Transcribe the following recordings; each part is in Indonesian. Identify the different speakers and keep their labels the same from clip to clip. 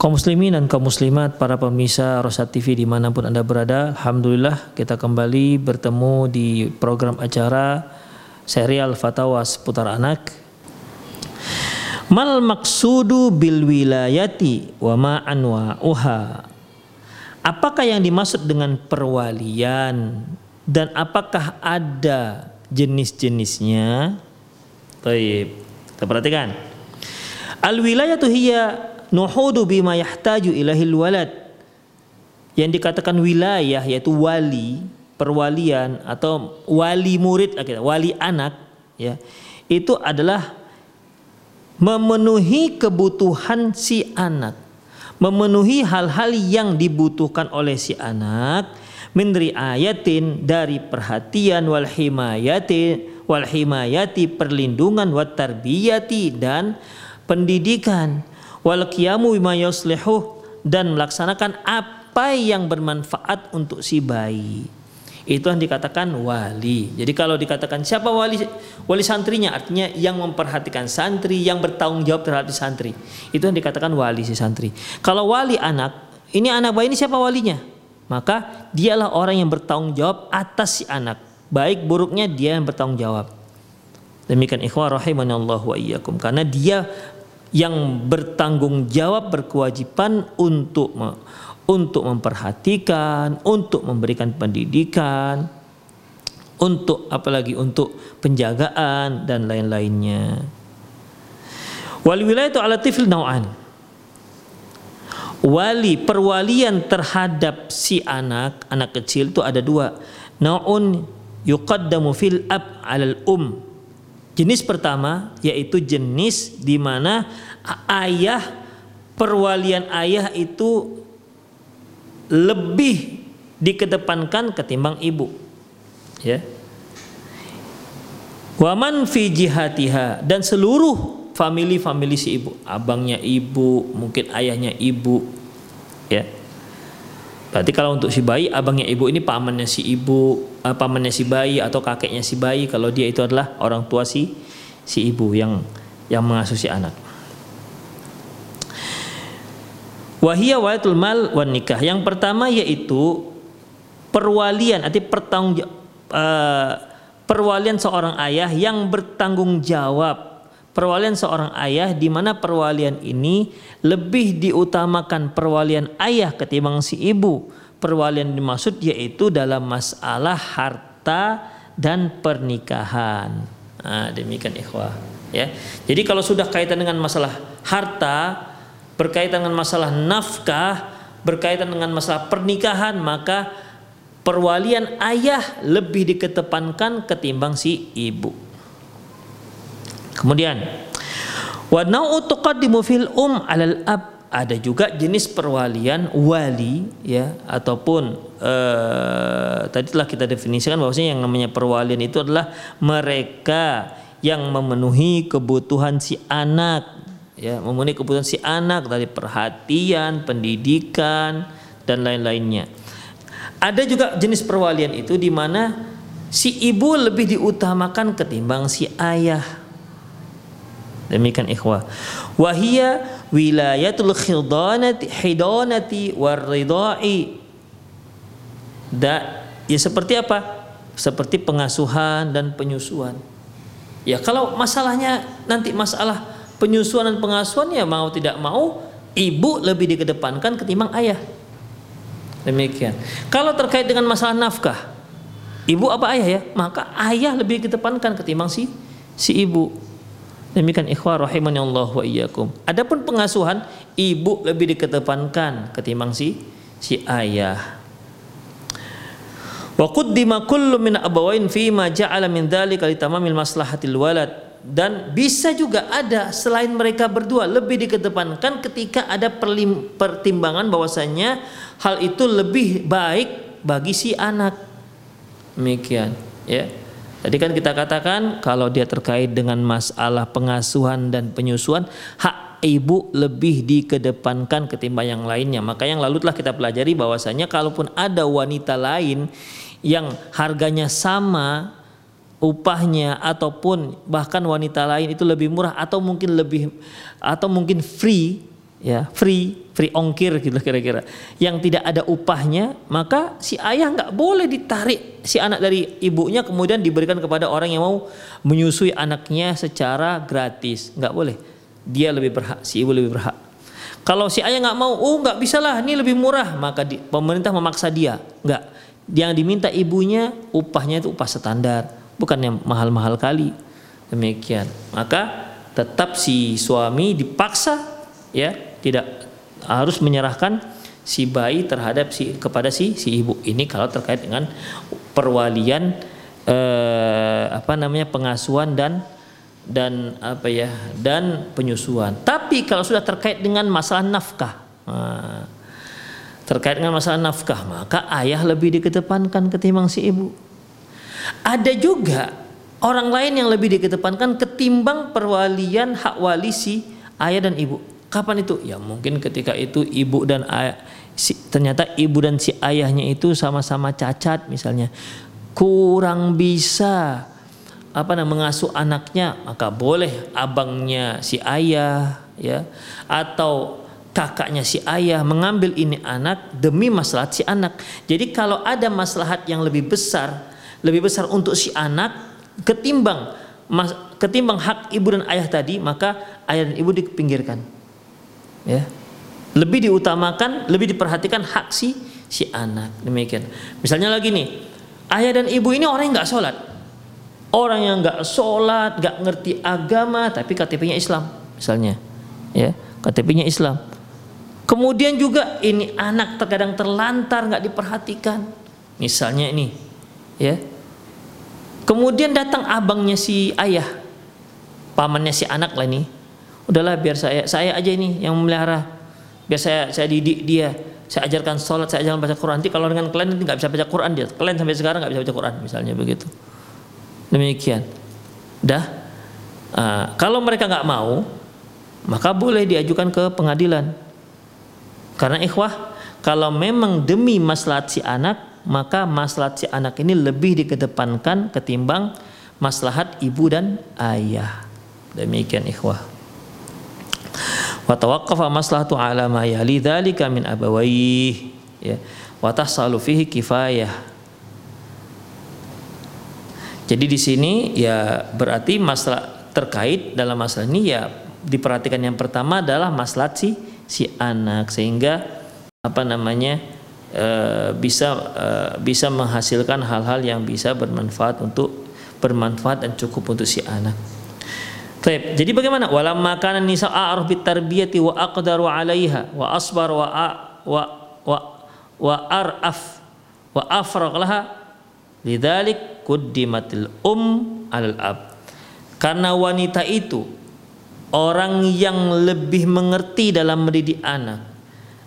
Speaker 1: Kaum muslimin dan kaum muslimat, para pemirsa Rosat TV di mana pun Anda berada, Alhamdulillah kita kembali bertemu di program acara serial Fatawa seputar anak. Mal maksudu bil wilayati wa ma anwa'uha. Apakah yang dimaksud dengan perwalian dan apakah ada jenis-jenisnya? Baik, kita perhatikan. Al wilayatu hiya nuhudu bima yahtaju ilahil walad. Yang dikatakan wilayah yaitu wali perwalian atau wali murid wali anak ya itu adalah memenuhi kebutuhan si anak. Memenuhi hal-hal yang dibutuhkan oleh si anak min ayatin dari perhatian wal himayati wal himayati perlindungan wat tarbiyati dan pendidikan wal qiyamu bima dan melaksanakan apa yang bermanfaat untuk si bayi. Itu yang dikatakan wali. Jadi kalau dikatakan siapa wali wali santrinya artinya yang memperhatikan santri, yang bertanggung jawab terhadap santri. Itu yang dikatakan wali si santri. Kalau wali anak, ini anak bayi ini siapa walinya? Maka dialah orang yang bertanggung jawab atas si anak. Baik buruknya dia yang bertanggung jawab. Demikian ikhwah rahimani Allah wa iyyakum. Karena dia yang bertanggung jawab berkewajiban untuk untuk memperhatikan, untuk memberikan pendidikan, untuk apalagi untuk penjagaan dan lain-lainnya. Wal wilayatu ala tifl nau'an. Wali perwalian terhadap si anak, anak kecil itu ada dua. Nau'un yuqaddamu fil ab alal um Jenis pertama yaitu jenis di mana ayah perwalian ayah itu lebih dikedepankan ketimbang ibu. Ya. Waman fi jihatiha dan seluruh family-family si ibu, abangnya ibu, mungkin ayahnya ibu, ya. Berarti kalau untuk si bayi, abangnya ibu ini pamannya si ibu, uh, pamannya si bayi atau kakeknya si bayi. Kalau dia itu adalah orang tua si si ibu yang yang mengasuh si anak. Wahia walatul mal wan nikah. Yang pertama yaitu perwalian, arti pertanggung uh, perwalian seorang ayah yang bertanggung jawab perwalian seorang ayah di mana perwalian ini lebih diutamakan perwalian ayah ketimbang si ibu. perwalian dimaksud yaitu dalam masalah harta dan pernikahan. Nah, demikian ikhwah ya. Jadi kalau sudah kaitan dengan masalah harta, berkaitan dengan masalah nafkah, berkaitan dengan masalah pernikahan, maka perwalian ayah lebih diketepankan ketimbang si ibu. Kemudian wa nau'u tuqaddimu fil um 'alal ab. Ada juga jenis perwalian wali ya ataupun eh, tadi telah kita definisikan bahwasanya yang namanya perwalian itu adalah mereka yang memenuhi kebutuhan si anak ya memenuhi kebutuhan si anak dari perhatian pendidikan dan lain-lainnya. Ada juga jenis perwalian itu di mana si ibu lebih diutamakan ketimbang si ayah demikian ikhwah. Wahia wilayatul khidanati hidanati waridai da ya seperti apa? Seperti pengasuhan dan penyusuan. Ya kalau masalahnya nanti masalah penyusuan dan pengasuhan ya mau tidak mau ibu lebih dikedepankan ketimbang ayah. Demikian. Kalau terkait dengan masalah nafkah ibu apa ayah ya? Maka ayah lebih dikedepankan ketimbang si si ibu Demikian ikhwah rahimani Allah wa iyyakum. Adapun pengasuhan ibu lebih dikedepankan ketimbang si si ayah. Wa qaddima kullu min abawain fi ma ja'ala min dzalika li tamamil maslahatil walad dan bisa juga ada selain mereka berdua lebih dikedepankan ketika ada pertimbangan bahwasanya hal itu lebih baik bagi si anak. Demikian, ya. Tadi kan kita katakan kalau dia terkait dengan masalah pengasuhan dan penyusuan, hak ibu lebih dikedepankan ketimbang yang lainnya. Maka yang lalu telah kita pelajari bahwasanya kalaupun ada wanita lain yang harganya sama upahnya ataupun bahkan wanita lain itu lebih murah atau mungkin lebih atau mungkin free ya free free ongkir gitu kira-kira. Yang tidak ada upahnya maka si ayah nggak boleh ditarik si anak dari ibunya kemudian diberikan kepada orang yang mau menyusui anaknya secara gratis. Nggak boleh. Dia lebih berhak si ibu lebih berhak. Kalau si ayah nggak mau oh nggak bisa lah ini lebih murah maka di, pemerintah memaksa dia. Nggak. Yang diminta ibunya upahnya itu upah standar bukan yang mahal-mahal kali. Demikian. Maka tetap si suami dipaksa ya tidak harus menyerahkan si bayi terhadap si kepada si si ibu ini kalau terkait dengan perwalian eh, apa namanya pengasuhan dan dan apa ya dan penyusuan. Tapi kalau sudah terkait dengan masalah nafkah, nah, terkait dengan masalah nafkah maka ayah lebih dikedepankan ketimbang si ibu. Ada juga orang lain yang lebih dikedepankan ketimbang perwalian hak wali si ayah dan ibu. Kapan itu? Ya mungkin ketika itu ibu dan ayah, si, ternyata ibu dan si ayahnya itu sama-sama cacat misalnya. Kurang bisa apa namanya mengasuh anaknya, maka boleh abangnya si ayah ya atau kakaknya si ayah mengambil ini anak demi maslahat si anak. Jadi kalau ada maslahat yang lebih besar, lebih besar untuk si anak ketimbang ketimbang hak ibu dan ayah tadi, maka ayah dan ibu dipinggirkan ya. Lebih diutamakan lebih diperhatikan hak si si anak. Demikian. Misalnya lagi nih ayah dan ibu ini orang yang nggak sholat. Orang yang nggak sholat nggak ngerti agama tapi KTP-nya Islam misalnya. Ya KTP-nya Islam. Kemudian juga ini anak terkadang terlantar nggak diperhatikan. Misalnya ini ya. Kemudian datang abangnya si ayah pamannya si anak lah ini udahlah biar saya saya aja ini yang memelihara. Biar saya saya didik dia. Saya ajarkan sholat saya ajarkan baca Quran. Nanti kalau dengan kalian nanti nggak bisa baca Quran dia. Kalian sampai sekarang nggak bisa baca Quran misalnya begitu. Demikian. Dah. Uh, kalau mereka nggak mau maka boleh diajukan ke pengadilan. Karena ikhwah kalau memang demi maslahat si anak maka maslahat si anak ini lebih dikedepankan ketimbang maslahat ibu dan ayah. Demikian ikhwah wa tawaqqafa maslahatu ala ma yali dzalika min ya. Kifayah. Jadi di sini ya berarti masalah terkait dalam masalah ini ya diperhatikan yang pertama adalah maslahat si si anak. Sehingga apa namanya uh, bisa uh, bisa menghasilkan hal-hal yang bisa bermanfaat untuk bermanfaat dan cukup untuk si anak. Taib. Jadi bagaimana? Walam makanan nisa a'ruf bit tarbiyati wa aqdaru 'alaiha wa asbar wa a, wa wa wa araf wa afraq laha lidzalik quddimatil um alal ab. Karena wanita itu orang yang lebih mengerti dalam mendidik anak,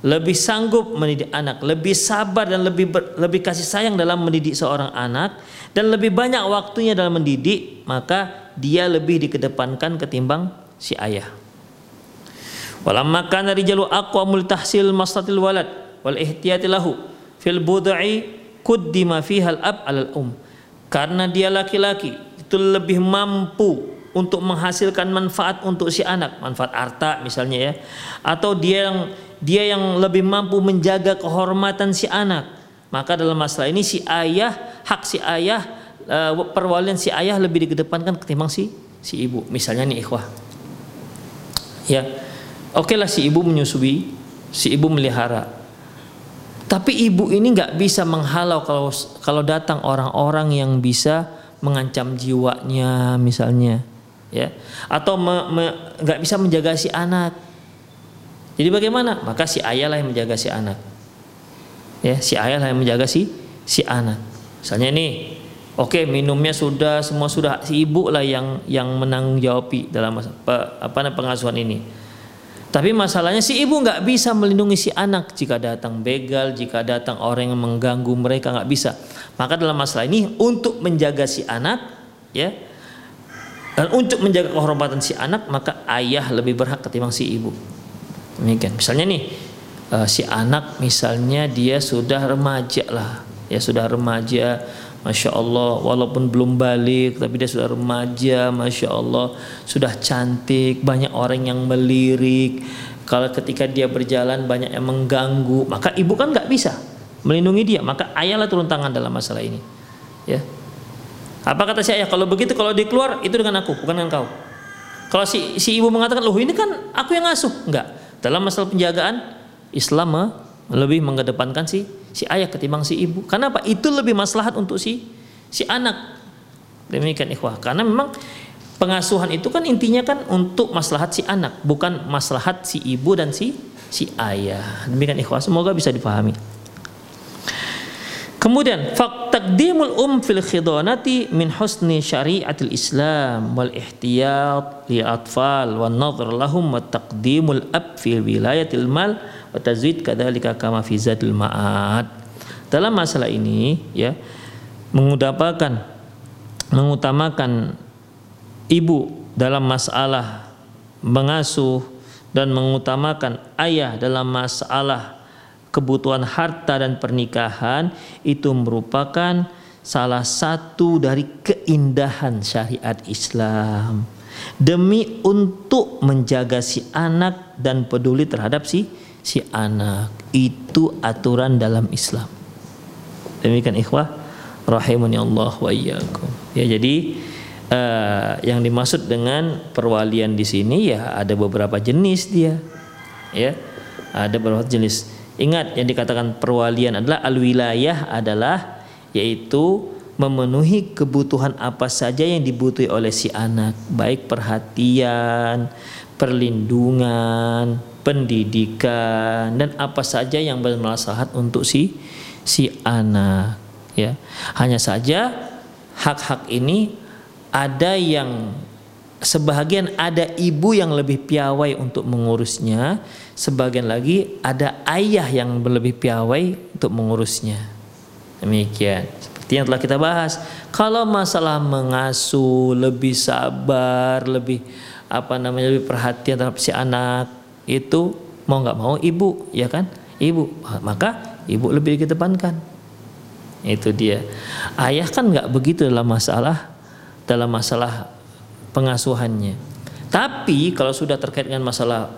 Speaker 1: lebih sanggup mendidik anak, lebih sabar dan lebih ber, lebih kasih sayang dalam mendidik seorang anak dan lebih banyak waktunya dalam mendidik, maka dia lebih dikedepankan ketimbang si ayah. Walamma kana rijalu aqwamul tahsil maslatil walad wal ihtiyati lahu fil bud'i kuddima fiha al-ab al um. Karena dia laki-laki itu lebih mampu untuk menghasilkan manfaat untuk si anak, manfaat harta misalnya ya. Atau dia yang dia yang lebih mampu menjaga kehormatan si anak. Maka dalam masalah ini si ayah, hak si ayah uh, perwalian si ayah lebih dikedepankan ketimbang si si ibu. Misalnya nih ikhwah. Ya. Oke lah si ibu menyusui, si ibu melihara. Tapi ibu ini nggak bisa menghalau kalau kalau datang orang-orang yang bisa mengancam jiwanya misalnya, ya, atau nggak bisa menjaga si anak. Jadi bagaimana? Maka si ayah lah yang menjaga si anak. Ya, si ayah lah yang menjaga si si anak. Misalnya nih, Oke, minumnya sudah, semua sudah si ibu lah yang yang menanggung jawabi dalam apa, apa pengasuhan ini. Tapi masalahnya si ibu nggak bisa melindungi si anak jika datang begal, jika datang orang yang mengganggu mereka nggak bisa. Maka dalam masalah ini untuk menjaga si anak, ya, dan untuk menjaga kehormatan si anak, maka ayah lebih berhak ketimbang si ibu. Demikian. Misalnya nih, eh, si anak misalnya dia sudah remaja lah, ya sudah remaja Masya Allah. Walaupun belum balik tapi dia sudah remaja Masya Allah. Sudah cantik banyak orang yang melirik. Kalau ketika dia berjalan banyak yang mengganggu. Maka ibu kan nggak bisa melindungi dia. Maka ayahlah turun tangan dalam masalah ini. Ya. Apa kata si ayah? Kalau begitu kalau dia keluar itu dengan aku bukan dengan kau. Kalau si, si ibu mengatakan loh ini kan aku yang ngasuh enggak dalam masalah penjagaan Islam lebih mengedepankan si si ayah ketimbang si ibu. Kenapa? Itu lebih maslahat untuk si si anak. Demikian ikhwah. Karena memang pengasuhan itu kan intinya kan untuk maslahat si anak, bukan maslahat si ibu dan si si ayah. Demikian ikhwah. Semoga bisa dipahami. Kemudian taqdimul um fil khidonati min husni syariatil Islam wal ihtiyat li atfal wan nadhr lahum wa taqdimul ab fil wilayatil mal wa tazwid kadzalika kama fi zadil ma'ad. Dalam masalah ini ya mengutamakan mengutamakan ibu dalam masalah mengasuh dan mengutamakan ayah dalam masalah kebutuhan harta dan pernikahan itu merupakan salah satu dari keindahan syariat Islam. Demi untuk menjaga si anak dan peduli terhadap si si anak. Itu aturan dalam Islam. Demikian ikhwah rahimani Allah wa iyyakum. Ya jadi uh, yang dimaksud dengan perwalian di sini ya ada beberapa jenis dia. Ya ada beberapa jenis ingat yang dikatakan perwalian adalah al-wilayah adalah yaitu memenuhi kebutuhan apa saja yang dibutuhi oleh si anak. Baik perhatian perlindungan pendidikan dan apa saja yang bermaslahat untuk si si anak ya. Hanya saja hak-hak ini ada yang sebagian ada ibu yang lebih piawai untuk mengurusnya sebagian lagi ada ayah yang lebih piawai untuk mengurusnya. Demikian. Seperti yang telah kita bahas. Kalau masalah mengasuh lebih sabar lebih apa namanya lebih perhatian terhadap si anak itu mau nggak mau ibu ya kan? Ibu. Maka ibu lebih dikedepankan. Itu dia. Ayah kan nggak begitu dalam masalah dalam masalah pengasuhannya tapi kalau sudah terkait dengan masalah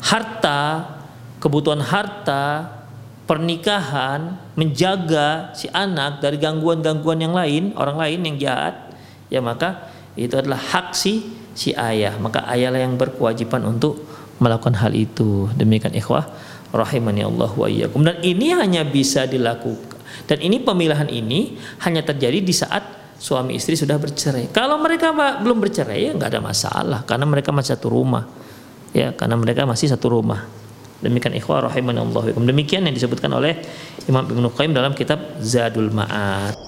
Speaker 1: harta kebutuhan harta pernikahan menjaga si anak dari gangguan-gangguan yang lain orang lain yang jahat ya maka itu adalah hak si si ayah maka ayahlah yang berkewajiban untuk melakukan hal itu. Demikian ikhwah rahimani Allah wa iyyakum. Dan ini hanya bisa dilakukan dan ini pemilihan ini hanya terjadi di saat suami istri sudah bercerai. Kalau mereka belum bercerai ya nggak ada masalah karena mereka masih satu rumah. Ya, karena mereka masih satu rumah. Demikian ikhwah rahimani Allah. Demikian yang disebutkan oleh Imam Ibnu Qayyim dalam kitab Zadul Ma'ad.